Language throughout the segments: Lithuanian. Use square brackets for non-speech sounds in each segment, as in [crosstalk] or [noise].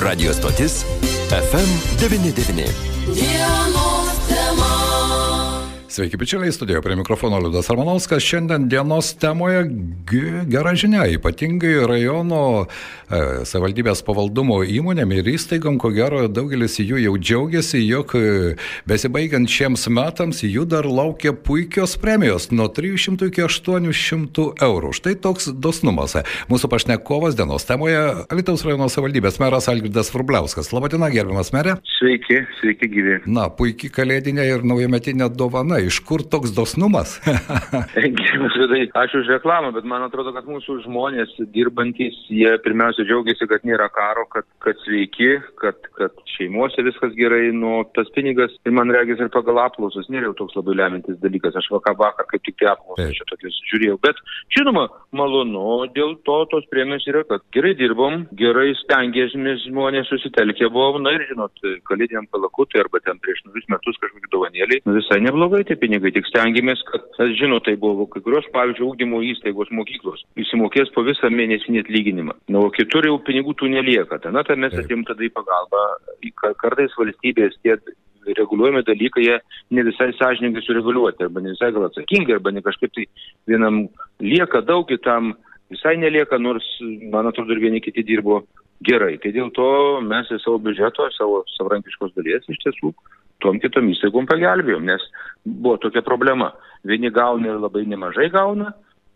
Radio stotis FM99. Dienos tema. Sveiki, bičiuliai, studijoje prie mikrofono Liudas Armanovskas. Šiandien dienos temoje gera žinia, ypatingai rajono e, savivaldybės pavaldumo įmonėm ir įstaigom, ko gero daugelis jų jau džiaugiasi, jog e, besibaigiant šiems metams jų dar laukia puikios premijos nuo 300 iki 800 eurų. Štai toks dosnumas. Mūsų pašnekovas dienos temoje Alitaus rajono savivaldybės meras Algirdas Vrubliauskas. Labadiena, gerbiamas merė. Sveiki, sveiki gyvi. Na, puikiai kalėdinė ir naujametinė dovana iš kur toks dosnumas? [laughs] Ačiū už reklamą, bet man atrodo, kad mūsų žmonės dirbantis, jie pirmiausia džiaugiasi, kad nėra karo, kad, kad sveiki, kad, kad šeimuose viskas gerai, nu tas pinigas, ir man regis ir pagal aplausus, nėra jau toks labai lemintis dalykas, aš vakar vakar kaip tik tai aplausus čia tokius žiūrėjau, bet žinoma, malonu, dėl to tos premijos yra, kad gerai dirbom, gerai stengiamės žmonės susitelkė buvom, na ir žinot, kalėdiniam kalakutui arba ten prieš naujus metus kažkokį dovanėlį, nu, visai neblogai tie pinigai, tik stengiamės, kad, žinot, tai buvo kai kurios, pavyzdžiui, ūkdymo įstaigos mokyklos, įsimokės po visą mėnesinį atlyginimą, na, o kitur jau pinigų tų nelieka, tada tai mes atėjom tada į pagalbą, kartais valstybės tie reguliuojami dalykai, jie ne visai sąžininkai sureguliuoti, arba ne visai gal atsakingai, arba ne kažkaip tai vienam lieka daug, kitam visai nelieka, nors, man atrodo, ir vieni kiti dirbo gerai. Tai dėl to mes į savo biudžeto, savo savarankiškos dalies iš tiesų tom kitom įstaigom pagelbėjom, nes buvo tokia problema. Vieni gauna ir labai nemažai gauna,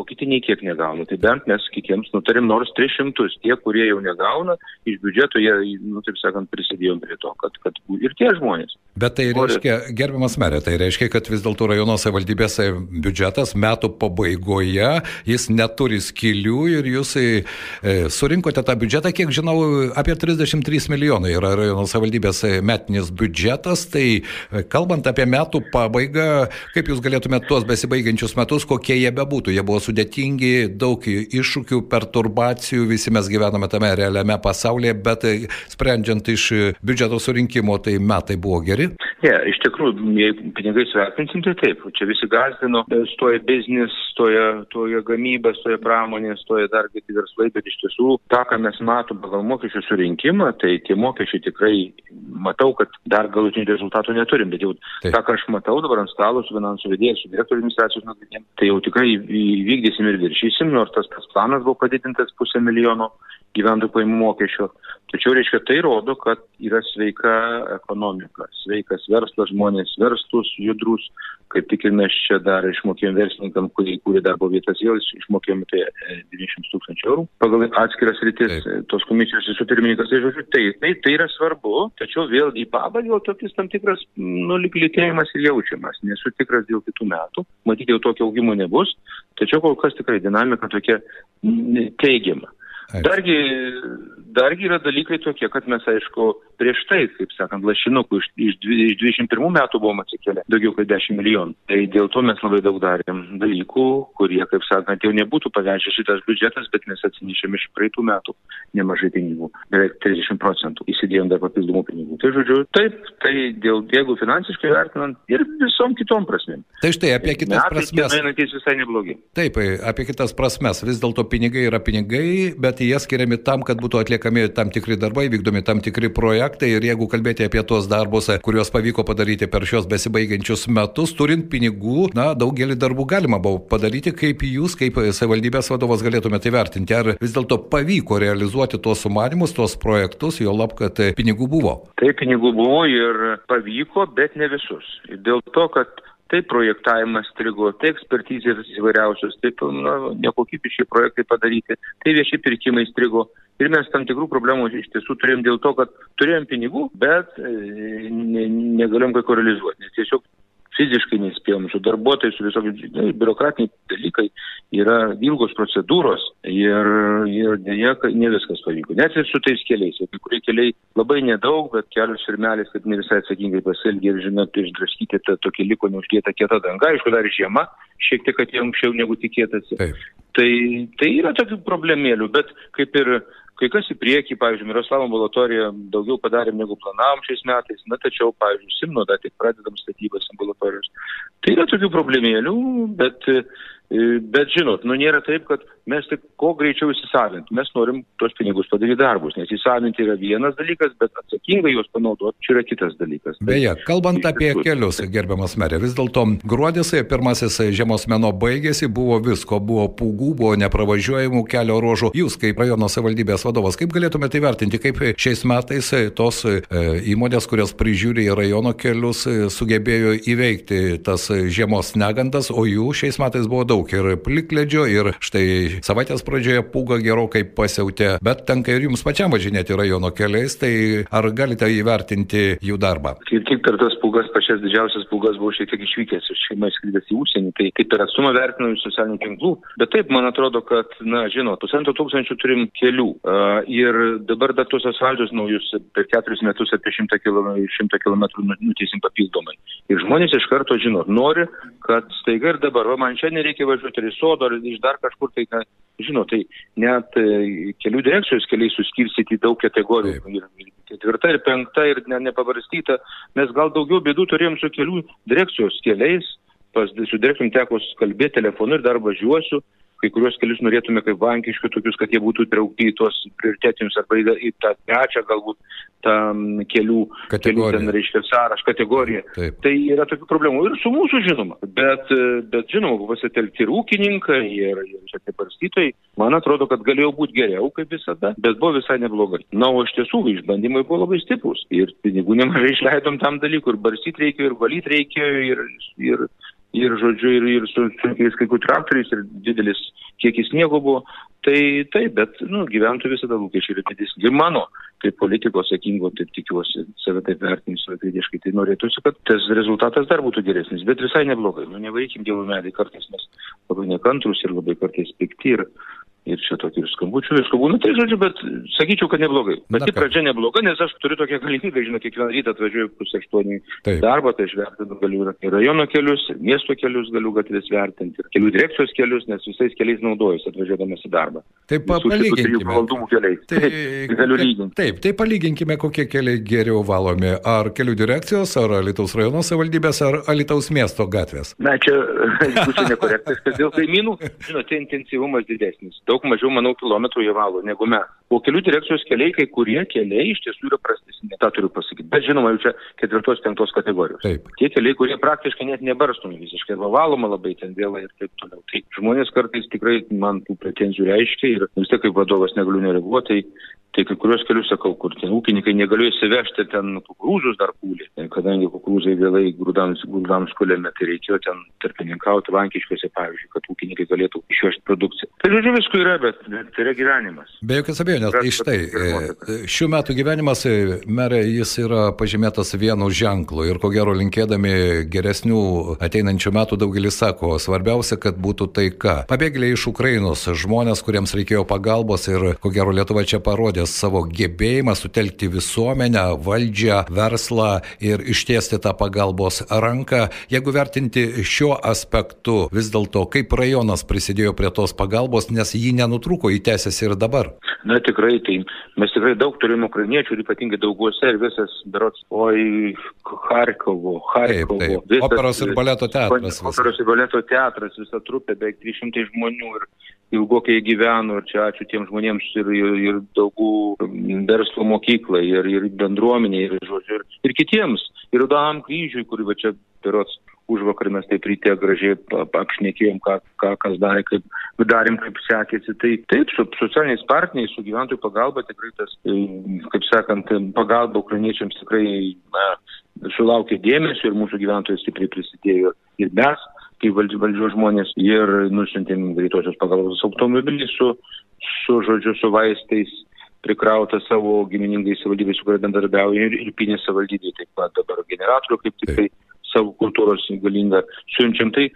o kiti nei kiek negauna. Tai bent mes kitiems nutarėm nors 300. Tie, kurie jau negauna, iš biudžeto jie, nu, taip sakant, prisidėjom prie to, kad, kad ir tie žmonės. Bet tai reiškia, gerbiamas merė, tai reiškia, kad vis dėlto rajono savivaldybės biudžetas metų pabaigoje, jis neturi skilių ir jūs e, surinkote tą biudžetą, kiek žinau, apie 33 milijonai yra rajono savivaldybės metinis biudžetas. Tai e, kalbant apie metų pabaigą, kaip jūs galėtumėte tuos besibaigiančius metus, kokie jie bebūtų, jie buvo sudėtingi, daug iššūkių, perturbacijų, visi mes gyvename tame realiame pasaulyje, bet e, sprendžiant iš biudžeto surinkimo, tai metai buvo geri. Ne, yeah, iš tikrųjų, jei pinigai svertinsim, tai taip, čia visi gazdino, stoja biznis, stoja, stoja gamyba, stoja pramonė, stoja dar kiti verslai, bet iš tiesų, tą, ką mes matome pagal mokesčių surinkimą, tai tie mokesčiai tikrai, matau, kad dar galutinių rezultatų neturim, bet jau taip. tą, ką aš matau dabar ant stalo su finansų vedėjas, su direktorių administracijos nagrinėm, tai jau tikrai įvykdysim ir viršysim, nors tas pats planas buvo padidintas pusę milijono gyventojų paimų mokesčio. Tačiau, reiškia, tai rodo, kad yra sveika ekonomika, sveikas verslas, žmonės verslus, judrus, kaip tik ir mes čia dar išmokėjom verslininkam, kurie kūrė darbo vietas, jau išmokėjom apie 20 tūkstančių eurų pagal atskiras rytis Taip. tos komisijos visų pirmininkas. Tai, žodžiu, tai, tai, tai yra svarbu, tačiau vėl į pabaigą tokis tam tikras nuliklytėjimas ir jaučiamas. Nesu tikras dėl kitų metų, matyti jau tokio augimo nebus, tačiau kol kas tikrai dinamika tokia teigiama. Dargi, dargi yra dalykai tokie, kad mes, aišku, prieš tai, kaip sakant, lašinukų iš, iš, iš 21 metų buvom atsikėlę daugiau kaip 10 milijonų. Tai dėl to mes labai daug darėm dalykų, kurie, kaip sakant, jau nebūtų pavežę šitas biudžetas, bet mes atsinešėm iš praeitų metų nemažai pinigų, beveik 30 procentų, įsidėjom dar papildomų pinigų. Tai žodžiu, taip, tai dėl, jeigu finansiškai vertinant ir visom kitom prasmėm. Tai štai apie kitas Metai prasmes. Einantys visai neblogi. Taip, apie kitas prasmes. Vis dėlto pinigai yra pinigai, bet jie skiriami tam, kad būtų atliekami tam tikri darbai, vykdomi tam tikri projektai ir jeigu kalbėti apie tuos darbus, kuriuos pavyko padaryti per šios besibaigiančius metus, turint pinigų, na, daugelį darbų galima buvo padaryti, kaip jūs, kaip savivaldybės vadovas galėtumėte įvertinti, ar vis dėlto pavyko realizuoti tuos sumanimus, tuos projektus, jo lab, kad pinigų buvo. Taip, pinigų buvo ir pavyko, bet ne visus. Dėl to, kad tai projektavimas strigo, tai ekspertizės įvairiausios, taip na, nekokybiški projektai padaryti, tai vieši pirkimai strigo. Ir mes tam tikrų problemų iš tiesų turėjom dėl to, kad turėjom pinigų, bet e, ne, negalėjom kai ko realizuoti, nes tiesiog fiziškai nespėjom su darbuotojais, su visokiais nu, biurokratiniai dalykai, yra ilgos procedūros ir, ir dėja, ne viskas pavyko. Net ir su tais keliais. Kai kurie keliai labai nedaug, bet kelios firmelės, kad ne visai atsakingai pasielgė ir, žinot, išdraskyti tą tokį liko neuždėta kieta danga. Aišku, dar žiema, šiek tiek atėjo anksčiau negu tikėtasi. Taip. Tai, tai yra tokių problemėlių, bet kaip ir kai kas į priekį, pavyzdžiui, Miroslavo ambulatoriją daugiau padarėm negu planavom šiais metais, na tačiau, pavyzdžiui, Simno dar tik pradedam statybas ambulatorijos. Tai yra tokių problemėlių, bet, bet žinot, nu nėra taip, kad mes tik kuo greičiau įsisavinti. Mes norim tuos pinigus padaryti darbus, nes įsavinti yra vienas dalykas, bet atsakingai juos panaudoti čia yra kitas dalykas. Beje, kalbant apie kelius, gerbiamas merė, vis dėlto gruodis, pirmasis žiemos mėno baigėsi, buvo visko, buvo pūgų, buvo nepravažiuojamų kelio ruožų. Jūs, kaip rajono savivaldybės vadovas, kaip galėtumėte įvertinti, kaip šiais metais tos e, įmonės, kurios prižiūri rajono kelius, sugebėjo įveikti tas žiemos negandas, o jų šiais metais buvo daug ir plikledžio, ir štai savaitės pradžioje pūga gerokai pasiautė, bet tenka ir jums pačiam važinėti rajono keliais, tai ar galite įvertinti jų darbą? Kaip tik per tas pūgas, pačias didžiausias pūgas buvau šiek tiek išvykęs iš šeimos skrydęs į užsienį, tai kaip ir atstumą vertinau iš socialinių tinklų, bet taip, man atrodo, kad, na, žinot, pusantro tūkstančių turim kelių uh, ir dabar dar tuos asfaltus naujus per keturis metus apie šimtą kilometrų nu, nutiesim papildomai. Ir žmonės iš karto žino, nori, kad staiga ir dabar, o man šiandien reikia važiuoti ir į sodą, ar iš dar kažkur, tai, na, žinot, tai net e, kelių direkcijos keliai suskirstyti į daug kategorijų. Ir, ir ketvirta, ir penkta, ir ne, nepavarstyta. Mes gal daugiau bėdų turėjom su kelių direkcijos keliais. Pas, su direkcijom teko kalbėti telefonu ir dar važiuosiu kai kuriuos kelius norėtume kaip bankiškių tokius, kad jie būtų traukti į tuos prioritetinius arba į tą trečią galbūt tą kelių, kelių ten, reiškia, sąrašą, kategoriją. Taip. Tai yra tokių problemų ir su mūsų žinoma. Bet, bet žinoma, pasitelkti ir ūkininkai, ir, ir čia kaip varstytojai, man atrodo, kad galėjo būti geriau kaip visada, bet buvo visai neblogai. Na, o iš tiesų išbandymai buvo labai stiprus. Ir pinigų nemažai išleidom tam dalykui, ir barsyti reikėjo, ir valyti reikėjo, ir, ir ir, žodžiu, ir, ir su sunkiais kai kurių traktoriais, ir didelis kiekis sniego buvo. Tai taip, bet nu, gyventojų visada lūkesčiai yra didesni. Ir mano, kaip politiko sakingo, taip tikiuosi, save taip vertinsiu kritiškai, tai norėtųsi, kad tas rezultatas dar būtų geresnis, bet visai neblogai. Nu, nevaikim dievo medį, kartais mes labai nekantrus ir labai kartais pikti. Ir, Ir čia tokių skambučių, visko būna, tai žodžiu, bet sakyčiau, kad neblogai. Bet tik pradžia nebloga, nes aš turiu tokią galimybę, žinau, kiekvieną rytą atvažiuoju pusę aštuonių darbą, tai aš vertinu galiu ir rajono kelius, ir miesto kelius galiu gatvės vertinti, ir kelių direkcijos kelius, nes visais keliais naudojuosi atvažiuodamas į darbą. Taip, palyginkime. Tai, [laughs] lyginti. Taip, tai palyginkime, kokie keliai geriau valomi. Ar kelių direkcijos, ar Alitaus rajono savivaldybės, ar Alitaus miesto gatvės. Na, čia [laughs] būtų nekorektiškas dėl kaimynų, žinote, intensyvumas didesnis daug mažiau, manau, kilometrų jie valo negu mes. O kelių direkcijos keliai, kai kurie keliai iš tiesų yra prastesni, tą turiu pasakyti. Bet žinoma, jau čia ketvirtos, penktos kategorijos. Taip. Tie keliai, kurie praktiškai net nebarstomi visiškai, arba valoma labai ten vėlai ir taip toliau. Tai žmonės kartais tikrai man tų pretenzijų reiškia ir vis tiek kaip vadovas negaliu nereaguoti. Tai Tai kai kurios kelius sakau, kur ten ūkininkai negalėjo įsivežti ten kukurūzus dar pūlį, kadangi kukurūzai vėlai grūdams, grūdams kulėme, tai reikėjo ten tarpininkauti vankiškose, pavyzdžiui, kad ūkininkai galėtų išvežti produkciją. Tai žodžiu, visko yra, bet, bet tai yra gyvenimas. Be jokios abejonės, tai štai, e, šių metų gyvenimas, e, merė, jis yra pažymėtas vienu ženklu ir ko gero linkėdami geresnių ateinančių metų daugelis sako, svarbiausia, kad būtų taika. Pabėgėliai iš Ukrainos, žmonės, kuriems reikėjo pagalbos ir ko gero Lietuva čia parodė, savo gebėjimą sutelkti visuomenę, valdžią, verslą ir ištiesti tą pagalbos ranką. Jeigu vertinti šiuo aspektu, vis dėlto kaip rajonas prisidėjo prie tos pagalbos, nes ji nenutruko, jį tęsiasi ir dabar. Na tikrai, tai mes tikrai daug turime ukrainiečių ir ypatingai dauguose ir visas, berots, oi, Harkovo, Harkovo. Taip, taip. Visas, operos ir baleto teatras. Operos ir baleto teatras, visa trupė, beveik 300 žmonių ir ilgokai gyveno ir čia ačiū tiem žmonėms ir, ir, ir daugų verslo mokyklai ir, ir bendruomeniai ir, žodžiu, ir, ir kitiems. Ir Rudam kryžiui, kurį va čia perots už vakar mes taip ryte gražiai apšnekėjom, ką, ką kas darė, kaip darėm, kaip sekėsi. Tai taip, su socialiniais partneriais, su gyventojų pagalba tikrai tas, e, kaip sakant, pagalba ukrainiečiams tikrai na, sulaukė dėmesio ir mūsų gyventojai stipriai prisidėjo. Ir mes kaip valdžios žmonės ir nusintėm greitosios pagalbos automobilį su, su, žodžiu, su vaistais prikrauta savo giminingais savivaldybės, su kuria bendarbiauja ir, ir pinės savivaldybė, taip pat dabar generatorių kaip tik tai savo kultūros galingą siunčiam. Tai,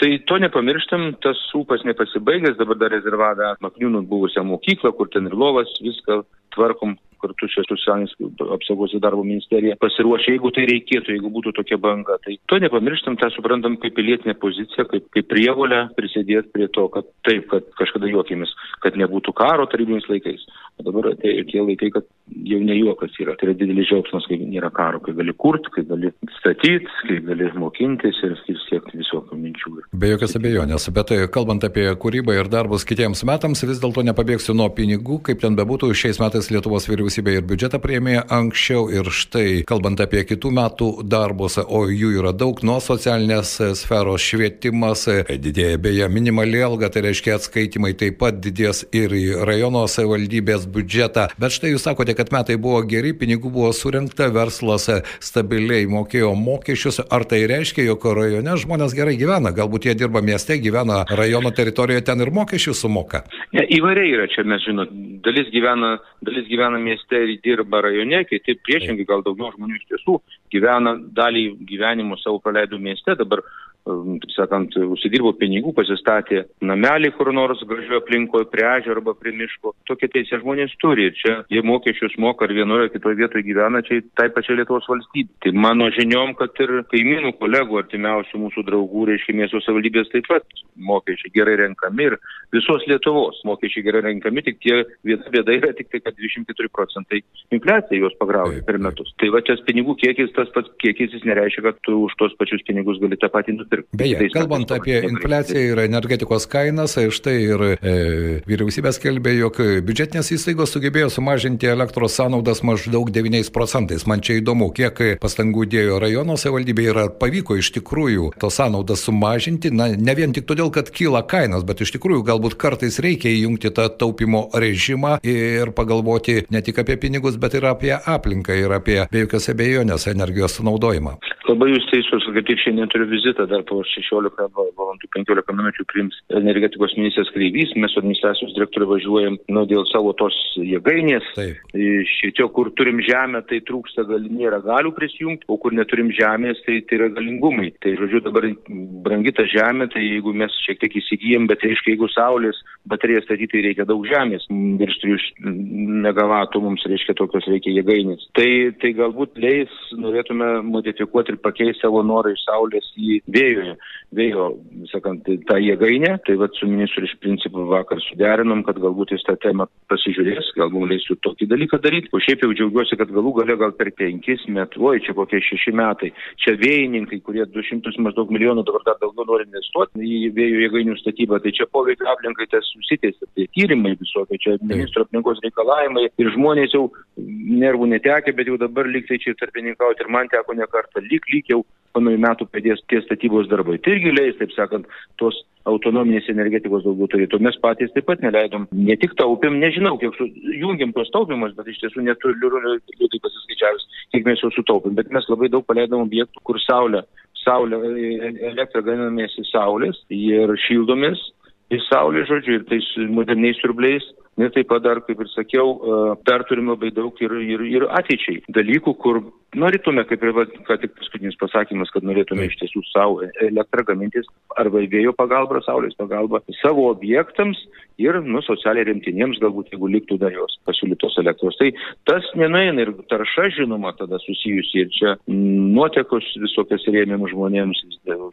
tai to nepamirštam, tas ūpas nepasibaigęs, dabar dar rezervavę Makniūnų buvusią mokyklą, kur ten ir lovas, viską tvarkom kartu čia socialinės apsaugos ir darbo ministerija pasiruošę, jeigu tai reikėtų, jeigu būtų tokia banga. Tai to nepamirštam, tą suprantam kaip pilietinę poziciją, kaip, kaip prievolę prisidėti prie to, kad taip, kad kažkada juokėmės, kad nebūtų karo tarybiniais laikais. O dabar atėjo tie laikai, kad jau ne juokas yra. Tai yra didelis džiaugsmas, kai nėra karo, kai gali kurti, kai gali statyti, kai gali mokintis ir, ir siekti visokių minčių. Be jokios abejonės, bet tai, kalbant apie kūrybą ir darbus kitiems metams, vis dėlto nepabėgsiu nuo pinigų, kaip ten bebūtų, šiais metais Lietuvos vyriausybė ir biudžetą prieimė anksčiau ir štai, kalbant apie kitų metų darbus, o jų yra daug nuo socialinės sferos švietimas, didėja beje minimali alga, tai reiškia atskaitimai taip pat didės ir į rajono savivaldybės biudžetą. Bet štai jūs sakote, kad metai buvo geri, pinigų buvo surinkta, verslas stabiliai mokėjo mokesčius. Ar tai reiškia, jog rajone žmonės gerai gyvena? Galbūt jie dirba mieste, gyvena rajono teritorijoje, ten ir mokesčius sumoka? Ne, įvairiai yra čia, mes žinot, dalis gyvena, dalis gyvena mieste ir dirba rajone, kiti priešingai, gal daugiau žmonių iš tiesų gyvena dalį gyvenimo savo praleido mieste, dabar taip sakant, užsidirbo pinigų, pasistatė namelį kur nors gražioje aplinkoje, prie ežero arba prie miško. Tokie teisė žmonės turi ir čia jie mokesčius moka ar vienoje ar kitoje vietoje gyvena, čia tai pačia Lietuvos valstybė. Tai mano žiniom, kad ir kaimynų kolegų, artimiausių mūsų draugų, reiškia miesto savivaldybės taip pat mokesčiai gerai renkami ir visos Lietuvos mokesčiai gerai renkami, tik tie viena bėda yra tik tai, kad 24 procentai infliacija juos pagrauja per metus. Tai va čia pinigų kiekis, tas pats kiekis, jis nereiškia, kad tu už tos pačius pinigus gali tą patį nupirkti nupirkti. Beje, kalbant apie infliaciją ir energetikos kainas, tai štai ir e, vyriausybė skelbė, jog biudžetinės įstaigos sugebėjo sumažinti elektros sąnaudas maždaug 9 procentais. Man čia įdomu, kiek pastangų dėjo rajono savivaldybė ir ar pavyko iš tikrųjų tos sąnaudas sumažinti, na, ne vien tik todėl, kad kyla kainos, bet iš tikrųjų galbūt kartais reikia įjungti tą taupimo režimą ir pagalvoti ne tik apie pinigus, bet ir apie aplinką ir apie be jokios abejonės energijos sunaudojimą. Labai jūs teisus, kad tik šiandien turiu vizitą dar po 16 valandų 15 minučių priims energetikos ministras Kreivys, mes su administracijos direktoriu važiuojam nu, dėl savo tos jėgainės. Šitio, kur turim žemę, tai trūksta, gal, nėra galių prisijungti, o kur neturim žemės, tai, tai yra galingumai. Tai žodžiu, dabar brangita žemė, tai jeigu mes šiek tiek įsigijom, bet reiškia, jeigu saulės bateriją statyti, reikia daug žemės, virš 3 megavatų mums reiškia tokios reikia jėgainės. Tai, tai galbūt leis, norėtume modifikuoti ir pakeisti savo norą iš saulės į vėjo vėjo, vėjo sakant, tą jėgainę. Tai vad su ministru iš principo vakar suderinom, kad galbūt jis tą temą pasižiūrės, gal mums leistų tokį dalyką daryti. O šiaip jau džiaugiuosi, kad galų gale gal per penkis metus, oi čia kokie šeši metai, čia vėjininkai, kurie 200 maždaug milijonų dabar dar daugiau nori investuoti į vėjo jėgainių statybą, tai čia poveikia aplinkai tas susitėsi, tai tyrimai visokie, čia ministro aplinkos reikalavimai ir žmonės jau nervų netekia, bet jau dabar liktai čia tarpininkauti ir man teko ne kartą, lyg lyg jau panųjų metų pradės tie statybos darbai. Tai irgi leis, taip sakant, tos autonominės energetikos daugiau turėtų. Mes patys taip pat neleidom, ne tik taupėm, nežinau, kiek su, jungiam tos taupimus, bet iš tiesų neturiu liūdai pasiskaičiavęs, kiek mes jau sutaupėm, bet mes labai daug paleidom objektų, kur saulė, saulė, elektrą gaminamės į saulės ir šildomės į saulę, žodžiu, ir tais moderniais siurbliais. Ir taip pat dar, kaip ir sakiau, dar turime labai daug ir, ir, ir ateičiai dalykų, kur norėtume, kaip ir ką tik paskutinis pasakymas, kad norėtume iš tiesų savo elektrą gamintis arba vėjo pagalba, saulės pagalba savo objektams ir, nu, socialiai remtiniems, galbūt, jeigu liktų dar jos pasiūlytos elektros. Tai tas nenueina ir tarša, žinoma, tada susijusi ir čia nuotekos visokias rėmėm žmonėms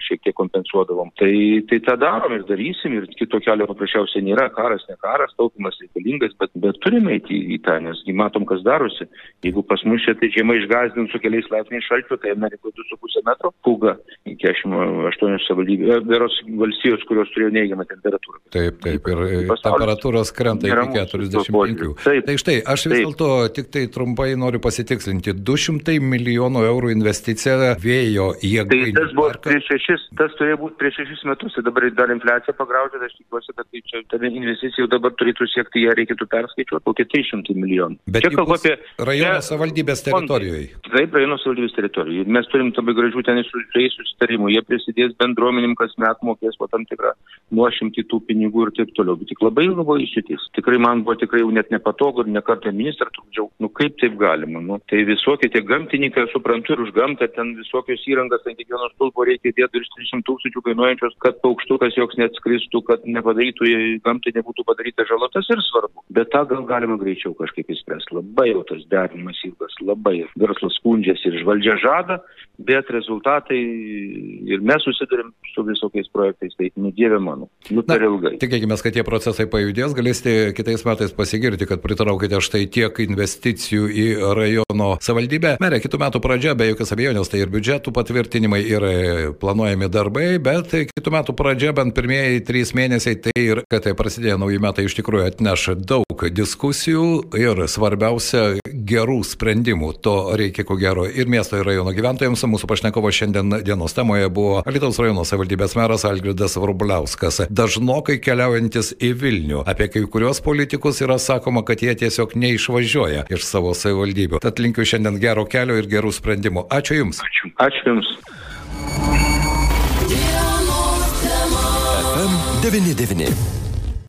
šiek tiek kompensuodavom. Tai, tai tą darom ir darysim ir kito kelio paprasčiausiai nėra. Karas, ne karas, taupimas reikalingas, bet, bet turime eiti į, į tą, nes matom, kas darosi. Jeigu pas mus čia tai žiema išgazdins su keliais laipsniais šalčio, tai Amerikoje 2,5 metro pūga iki 48 savivaldybės, beros valstijos, kurios turėjo neigiamą temperatūrą. Taip, taip, ir temperatūros krenta iki 45. Taip. Tai štai, aš vis dėlto tik tai trumpai noriu pasitikslinti, 200 milijonų eurų investicija vėjo jėgainė. Tai tas buvo prieš šešis, tas turėjo būti prieš šešis metus, tai dabar dar infliacija pagraužė, tai aš tikiuosi, kad tai čia ta investicija jau dabar turėtų siekti, ją reikėtų perskaičiuoti, kokie 300 milijonų. Bet čia kalbu apie rajono savivaldybės teritorijoje. Taip, rajono savivaldybės teritorijoje. Mes turim labai gražių ten susitarimų. Jie prisidės bendruomenim, kas met mokės po tam tikrą nuošimtį tų pinigų ir taip toliau. Bet tik labai labai išsitis. Tikrai man buvo tikrai jau net nepatogu ir nekartą ministrą trukdžiau. Nu kaip taip galima? Nu, tai visokie tie gamtininkai, aš suprantu, ir už gamtą ten visokios įrangas ant kiekvieno stulpo reikia dėti virš 300 tūkstančių kainuojančios, kad paukštukas joks neatskristų, kad nepadarytų, gamtai nebūtų padaryta žala. Tas ir svarbu. Bet tą gal galima greičiau kažkaip įspręsti. Labai jau tas derinimas ilgas, labai verslas skundžiasi ir žvaldžia žada, bet rezultatai ir mes susidurim su visokiais projektais, tai nedievė mano. Nu, per ilgai. Tikėkime, kad tie procesai pajudės, galėsite kitais metais pasigirti, kad pritraukite štai tiek investicijų į rajono savivaldybę. Merė, kitų metų pradžia, be jokios abejonės, tai ir biudžetų patvirtinimai, ir planuojami darbai, bet kitų metų pradžia, bent pirmieji trys mėnesiai, tai ir kad tai prasidėjo nauji metai iš tikrųjų atneš daug diskusijų ir svarbiausia gerų sprendimų. To reikia ko gero ir miesto ir rajono gyventojams. Mūsų pašnekovo šiandien dienos temoje buvo Alitaus rajono savivaldybės meras Algirdas Vrubliauskas. Dažnokai keliaujantis į Vilnių. Apie kai kurios politikus yra sakoma, kad jie tiesiog neišvažiuoja iš savo savivaldybių. Tad linkiu šiandien gero kelio ir gerų sprendimų. Ačiū Jums. Ačiū. Ačiū Jums. FM 99.